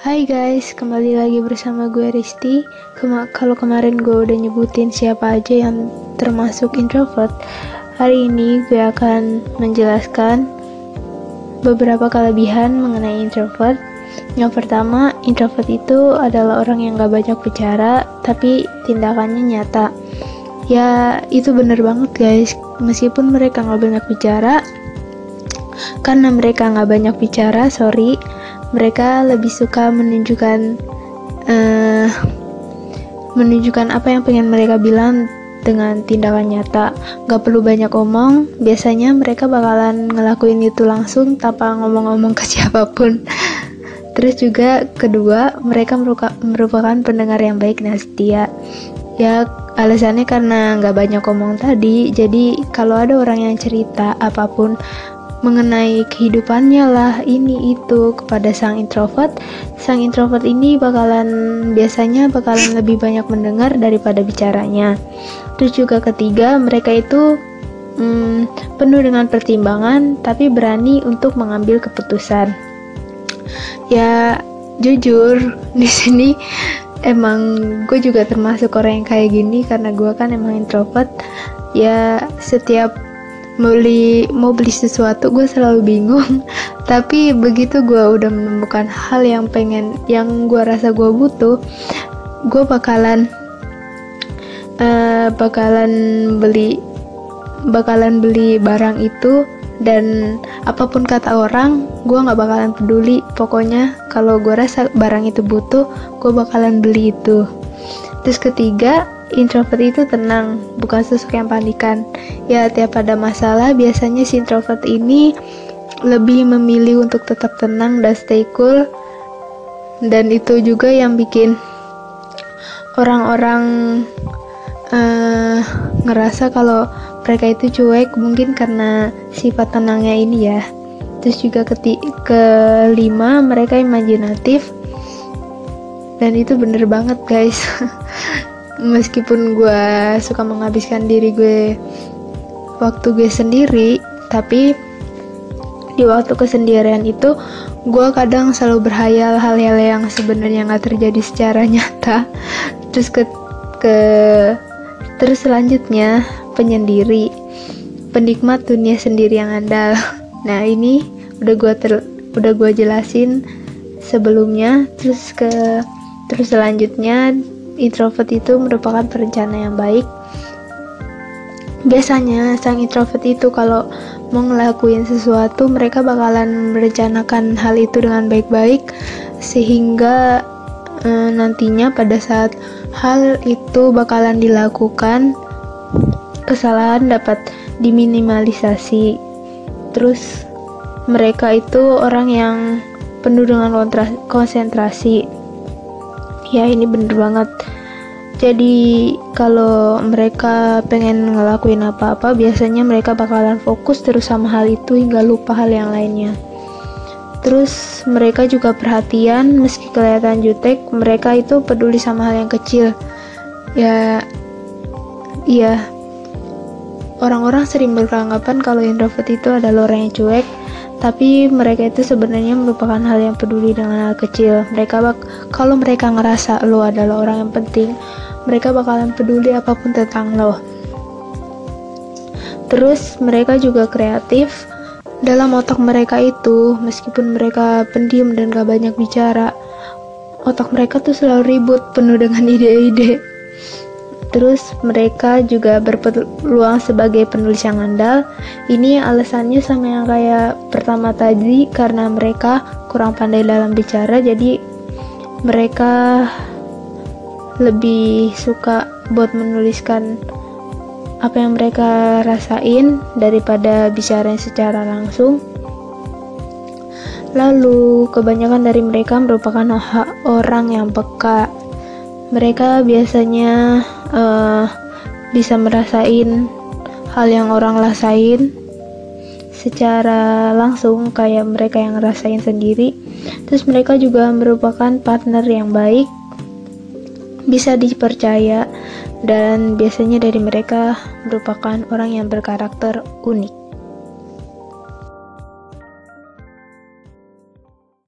Hai guys, kembali lagi bersama gue Risti. Kema kalau kemarin gue udah nyebutin siapa aja yang termasuk introvert, hari ini gue akan menjelaskan beberapa kelebihan mengenai introvert. Yang pertama, introvert itu adalah orang yang gak banyak bicara, tapi tindakannya nyata. Ya, itu bener banget guys. Meskipun mereka gak banyak bicara, karena mereka gak banyak bicara, sorry, mereka lebih suka menunjukkan uh, menunjukkan apa yang pengen mereka bilang dengan tindakan nyata. Gak perlu banyak omong biasanya mereka bakalan ngelakuin itu langsung tanpa ngomong-ngomong ke siapa pun. Terus juga kedua mereka merupakan pendengar yang baik dan setia. Ya alasannya karena nggak banyak omong tadi jadi kalau ada orang yang cerita apa pun mengenai kehidupannya lah. Ini itu kepada sang introvert. Sang introvert ini bakalan biasanya bakalan lebih banyak mendengar daripada bicaranya. Terus juga ketiga mereka itu hmm, penuh dengan pertimbangan tapi berani untuk mengambil keputusan. Ya jujur di sini emang gue juga termasuk orang yang kayak gini karena gue kan emang introvert. Ya setiap mau beli mau beli sesuatu gue selalu bingung. Tapi begitu gue udah menemukan hal yang pengen yang gue rasa gue butuh gue bakalan uh, bakalan beli bakalan beli barang itu. Dan apa pun kata orang gue nggak bakalan peduli. Pokoknya kalau gue rasa barang itu butuh gue bakalan beli itu. Terus ketiga introvert itu tenang, bukan sosok yang panikan. Ya, tiap ada masalah, biasanya si introvert ini lebih memilih untuk tetap tenang dan stay cool. Dan itu juga yang bikin orang-orang uh, ngerasa kalau mereka itu cuek mungkin karena sifat tenangnya ini ya. Terus juga keti kelima mereka imajinatif dan itu bener banget guys meskipun gue suka menghabiskan diri gue waktu gue sendiri tapi di waktu kesendirian itu gue kadang selalu berhayal hal-hal yang sebenarnya nggak terjadi secara nyata. Terus ke ke terus selanjutnya penyendiri penikmat dunia sendiri yang andal. Nah ini udah gue udah gue jelasin sebelumnya. Terus ke terus selanjutnya introvert itu merupakan perencana yang baik. Biasanya sang introvert itu kalau mau ngelakuin sesuatu mereka bakalan merencanakan hal itu dengan baik-baik sehingga e, nantinya pada saat hal itu bakalan dilakukan kesalahan dapat diminimalisasi. Terus mereka itu orang yang penuh dengan konsentrasi ya ini bener banget. Jadi kalau mereka pengen ngelakuin apa-apa biasanya mereka bakalan fokus terus sama hal itu hingga lupa hal yang lainnya. Terus mereka juga perhatian meski kelihatan jutek mereka itu peduli sama hal yang kecil. Ya iya. Orang-orang sering beranggapan kalau introvert itu adalah orang yang cuek tapi mereka itu sebenarnya merupakan hal yang peduli dengan hal kecil. Mereka bak kalau mereka ngerasa lo adalah orang yang penting, mereka bakalan peduli apa pun tentang lo. Terus mereka juga kreatif. Dalam otak mereka itu, meskipun mereka pendiam dan gak banyak bicara, otak mereka tuh selalu ribut, penuh dengan ide-ide. Terus mereka juga berpeluang sebagai penulis yang andal. Ini alasannya sama yang kayak pertama tadi karena mereka kurang pandai dalam bicara jadi mereka lebih suka buat menuliskan apa yang mereka rasain daripada bicara secara langsung. Lalu, kebanyakan dari mereka merupakan orang yang peka. Mereka biasanya uh, bisa merasain hal yang orang rasain secara langsung kayak mereka yang ngerasain sendiri. Terus mereka juga merupakan partner yang baik bisa dipercaya dan biasanya dari mereka merupakan orang yang berkarakter unik